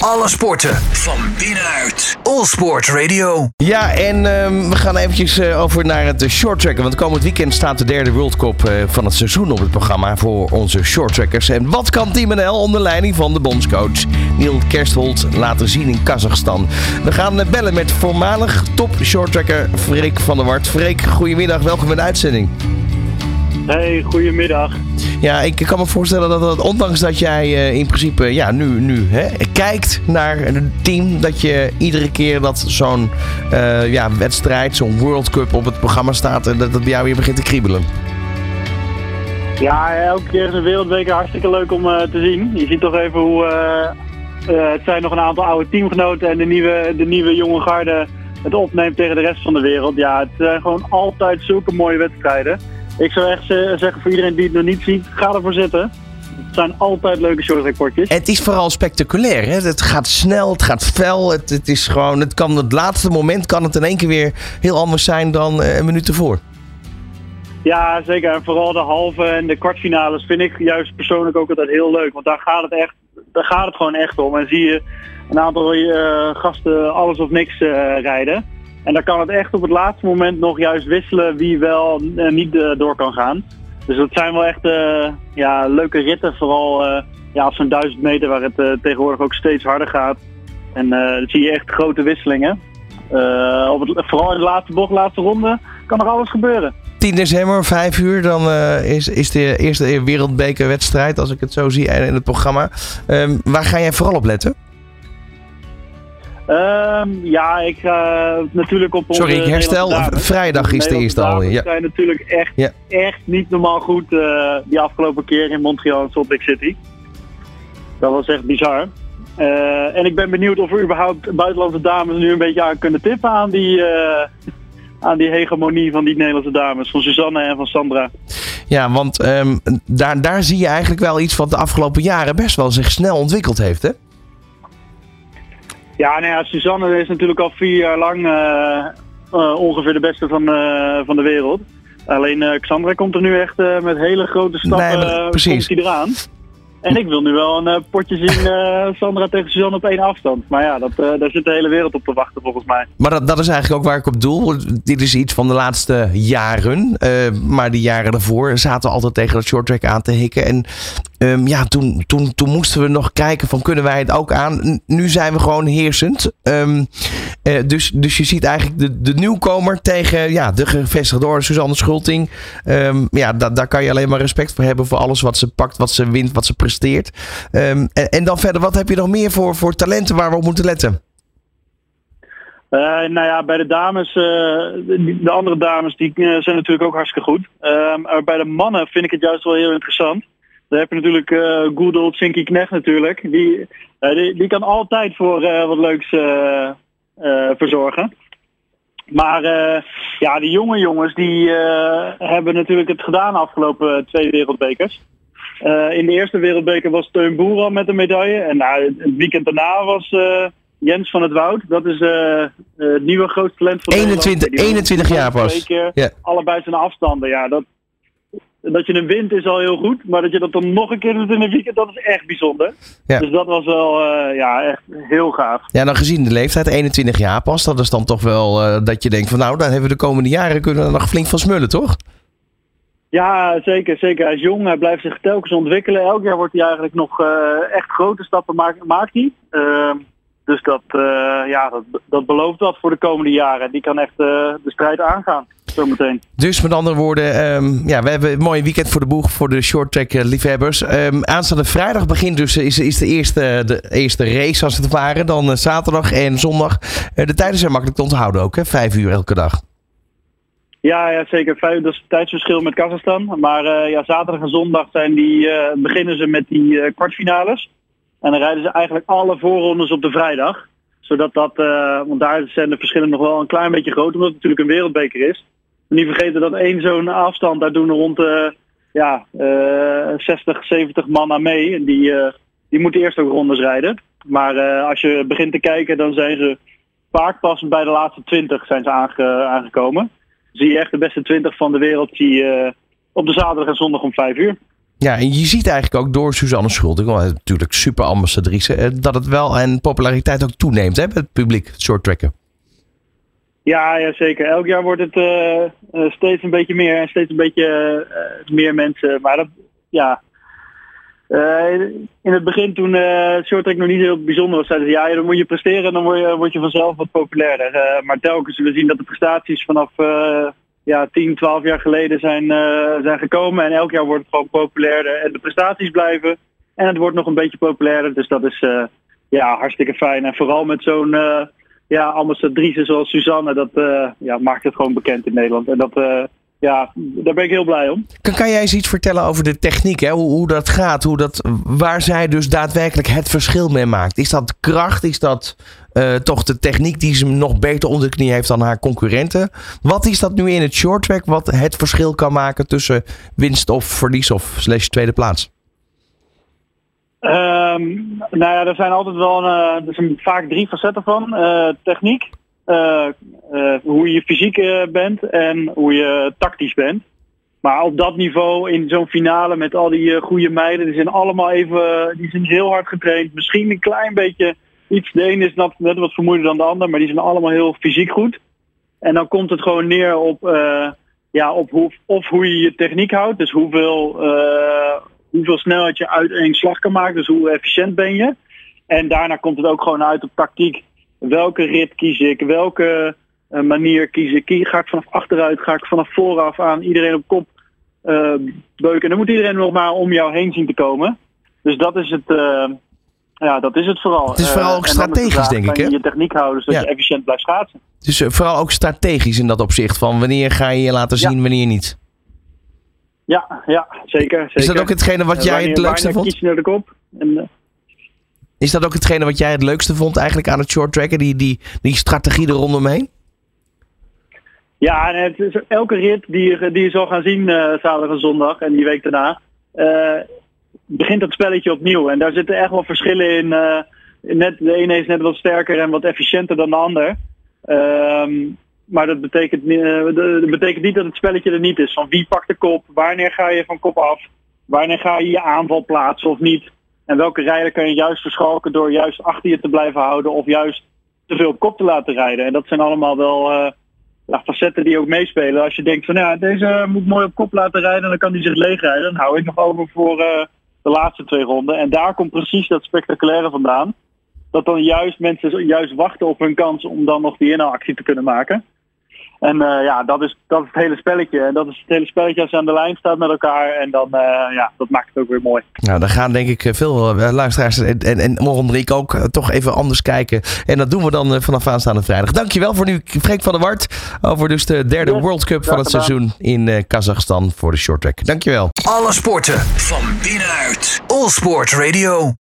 Alle sporten van binnenuit. All Sport Radio. Ja, en ehm, we gaan eventjes eh, over naar het shorttracken. Want komend weekend staat de derde World Cup eh, van het seizoen op het programma voor onze shorttrackers. En wat kan Team NL onder leiding van de bondscoach Neil Kerstholt laten zien in Kazachstan? We gaan eh, bellen met voormalig top shorttracker Freek van der Wart. Freek, goedemiddag, welkom in de uitzending. Hey, goedemiddag. Ja, ik kan me voorstellen dat, dat ondanks dat jij eh, in principe ja, nu, nu hè, kijkt naar het team, dat je iedere keer dat zo'n eh, ja, wedstrijd, zo'n World Cup op het programma staat en dat het bij jou weer begint te kriebelen. Ja, elke keer is een wereldbeker hartstikke leuk om eh, te zien. Je ziet toch even hoe... het zijn nog een aantal oude teamgenoten en de nieuwe, de nieuwe jonge garde het opneemt tegen de rest van de wereld. Ja, het zijn gewoon altijd zulke mooie wedstrijden ik zou echt zeggen voor iedereen die het nog niet ziet, ga ervoor zitten. Het zijn altijd leuke shorttrackpotjes. Het is vooral spectaculair. Hè? Het gaat snel, het gaat fel. Het, het, is gewoon, het kan het laatste moment kan het in één keer weer heel anders zijn dan eh, een minuut ervoor. Ja, zeker. En vooral de halve en de kwartfinales vind ik juist persoonlijk ook altijd heel leuk. Want daar gaat het, echt, daar gaat het gewoon echt om. En zie je een aantal uh, gasten alles of niks uh, rijden. En dan kan het echt op het laatste moment nog juist wisselen wie wel uh, niet uh, door kan gaan. Dus dat zijn wel echt uh, ja, leuke ritten. Vooral ja, op zo'n duizend meter waar het tegenwoordig ook steeds harder gaat. En dan zie je echt grote wisselingen. op vooral in de laatste bocht, laatste ronde, kan er alles gebeuren. 10 december, 5 uur, dan is, is de eerste wereldbekerwedstrijd, als ik het zo zie in het programma. Um, waar ga jij vooral op letten? Um, ja, ik ga natuurlijk op Sorry, ik herstel. Vrijdag is de eerste al. Ja. zijn natuurlijk echt, ja. echt niet normaal goed uh, die afgelopen keer in Montreal en Salt Lake City. Dat was echt bizar. Uh, en ik ben benieuwd of er überhaupt buitenlandse dames nu een beetje aan kunnen tippen aan die, uh, aan die hegemonie van die Nederlandse dames. Van Suzanne en van Sandra. Ja, want um, daar, daar zie je eigenlijk wel iets wat de afgelopen jaren best wel zich snel ontwikkeld heeft, hè? Ja, nou ja, Suzanne is natuurlijk al vier jaar lang uh, uh, ongeveer de beste van, uh, van de wereld. Alleen Xandra komt er nu echt met hele grote stappen nee. Komt eraan. En ik wil nu wel een potje zien uh, Sandra tegen Suzanne op één afstand. Maar ja, dat, uh, daar zit de hele wereld op te wachten volgens mij. Maar dat, dat is eigenlijk ook waar ik op doel. Dit is iets van de laatste jaren. maar die jaren daarvoor zaten we altijd tegen dat shorttrack aan te hikken. En um, ja, toen, toen, toen moesten we nog kijken van kunnen wij het ook aan. Nu zijn we gewoon heersend. Um, dus, dus je ziet eigenlijk de, de nieuwkomer tegen ja, de gevestigde orde Suzanne Schulting. Um, ja, da, daar kan je alleen maar respect voor hebben voor alles wat ze pakt, wat ze wint, wat ze presteert. En, en, dan verder, wat heb je nog meer voor, voor talenten waar we op moeten letten? Uh, nou ja, bij de dames, uh, de andere dames, die zijn natuurlijk ook hartstikke goed. bij de mannen vind ik het juist wel heel interessant. Daar heb je natuurlijk uh, good old Sinky Knecht natuurlijk. Die, die, die, kan altijd voor wat leuks verzorgen. Maar ja, die jonge jongens die hebben natuurlijk het gedaan de afgelopen twee wereldbekers. In de eerste wereldbeker was Teun Boer al met een medaille. En nou, het weekend daarna was Jens van het Woud. Dat is het nieuwe grootste talent van 21, 21 jaar pas. Ja. Allebei zijn afstanden. Ja, dat, dat je een wint is al heel goed. Maar dat je dat dan nog een keer doet in een weekend, dat is echt bijzonder. Ja. Dus dat was wel ja, echt heel gaaf. Ja, dan gezien de leeftijd, 21 jaar pas. Dat is dan toch wel dat je denkt van nou, dan hebben we de komende jaren kunnen we nog flink van smullen, toch? Ja, zeker, zeker. Hij is jong, hij blijft zich telkens ontwikkelen. Elk jaar wordt hij eigenlijk nog uh, echt grote stappen maakt, maakt hij. Uh, dus dat, ja, dat, dat belooft wat voor de komende jaren. Die kan echt de strijd aangaan, zometeen. Dus met andere woorden, um, ja, we hebben een mooi weekend voor de boeg voor de short track liefhebbers. Um, aanstaande vrijdag begint dus is, is de, eerste, de eerste race als het ware. Dan zaterdag en zondag. de tijden zijn makkelijk te onthouden ook, hè? Vijf uur elke dag. Ja, ja, zeker. Vijf, dat is het tijdsverschil met Kazachstan. Maar uh, ja, zaterdag en zondag zijn die, uh, beginnen ze met die uh, kwartfinales. En dan rijden ze eigenlijk alle voorrondes op de vrijdag. Zodat dat, want daar zijn de verschillen nog wel een klein beetje groot, omdat het natuurlijk een wereldbeker is. Niet vergeten dat één zo'n afstand, daar doen rond de ja, 60, 70 man mee. En die, die moeten eerst ook rondes rijden. Maar als je begint te kijken, dan zijn ze vaak pas bij de laatste 20 zijn ze aange, aangekomen zie je echt de beste 20 van de wereld je, op de zaterdag en zondag om 5 uur. Ja, en je ziet eigenlijk ook door Suzanne Schulting, natuurlijk super ambassadrice, dat het wel en populariteit ook toeneemt hè, met het publiek, short tracken. Ja, ja, zeker. Elk jaar wordt het uh, uh, steeds een beetje meer en steeds een beetje uh, meer mensen. Maar dat, ja. in het begin toen short track nog niet heel bijzonder was, zeiden ze ja, dan moet je presteren en dan word je, word je vanzelf wat populairder. maar telkens zullen we zien dat de prestaties vanaf ja, 10, 12 jaar geleden zijn, zijn gekomen. En elk jaar wordt het gewoon populairder. En de prestaties blijven. En het wordt nog een beetje populairder. Dus dat is ja, hartstikke fijn. En vooral met zo'n ja, ambassadrice zoals Suzanne, dat uh, ja, maakt het gewoon bekend in Nederland. En dat, uh, ja, daar ben ik heel blij om. Kan, kan jij eens iets vertellen over de techniek, hè? Hoe, hoe dat gaat, hoe dat, waar zij dus daadwerkelijk het verschil mee maakt? Is dat kracht, is dat uh, toch de techniek die ze nog beter onder de knie heeft dan haar concurrenten? Wat is dat nu in het short track wat het verschil kan maken tussen winst of verlies of slash tweede plaats? Um, nou ja, er zijn altijd wel uh, er zijn vaak drie facetten van. Uh, techniek, uh, hoe je fysiek bent en hoe je tactisch bent. Maar op dat niveau, in zo'n finale met al die goede meiden, die zijn allemaal even, die zijn heel hard getraind. Misschien een klein beetje iets, de ene is net wat vermoeider dan de ander, maar die zijn allemaal heel fysiek goed. En dan komt het gewoon neer op, ja, op hoe, of hoe je je techniek houdt, dus hoeveel hoeveel snelheid je uit één slag kan maken. Dus hoe efficiënt ben je. En daarna komt het ook gewoon uit op tactiek. Welke rit kies ik? Welke uh, manier kies ik? Ga ik vanaf achteruit? Ga ik vanaf vooraf aan iedereen op kop uh, beuken? En dan moet iedereen nog maar om jou heen zien te komen. Dus dat is het, uh, ja, dat is het vooral. Het is vooral ook strategisch, denk ik. Hè? Je techniek houden zodat ja. je efficiënt blijft schaatsen. Dus vooral ook strategisch in dat opzicht. Van wanneer ga je je laten zien, ja. wanneer niet. Ja, ja zeker, zeker. Is dat ook hetgene wat jij het leukste vond? Kies naar de kop. En, uh... Is dat ook hetgene wat jij het leukste vond eigenlijk aan het short tracken? Die, die, die strategie er rondomheen? Ja, en het is elke rit die, die je zal gaan zien uh, zaterdag en zondag en die week daarna, uh, begint dat spelletje opnieuw. En daar zitten echt wel verschillen in. net, de ene is net wat sterker en wat efficiënter dan de ander. Um, maar dat betekent, dat betekent niet dat het spelletje er niet is. Van wie pakt de kop? Wanneer ga je van kop af? Wanneer ga je je aanval plaatsen of niet? En welke rijder kan je juist verschalken door juist achter je te blijven houden of juist te veel op kop te laten rijden? En dat zijn allemaal wel ja, facetten die ook meespelen. Als je denkt van ja, deze moet mooi op kop laten rijden, dan kan hij zich leegrijden. Dan hou ik nog over voor uh, de laatste twee ronden. En daar komt precies dat spectaculaire vandaan. Dat dan juist mensen juist wachten op hun kans om dan nog die inhaalactie te kunnen maken. En uh, ja, dat is, dat is het hele spelletje. En dat is het hele spelletje als je aan de lijn staat met elkaar. En dan, uh, ja, dat maakt het ook weer mooi. Nou, dan gaan denk ik veel luisteraars en, en, en onder ik ook toch even anders kijken. En dat doen we dan vanaf aanstaande vrijdag. Dankjewel voor nu, Freek van der Wart. Over dus de derde yes, World Cup van het gedaan. seizoen in uh, Kazachstan voor de short track. Dankjewel. Alle sporten van binnenuit. All Sport Radio.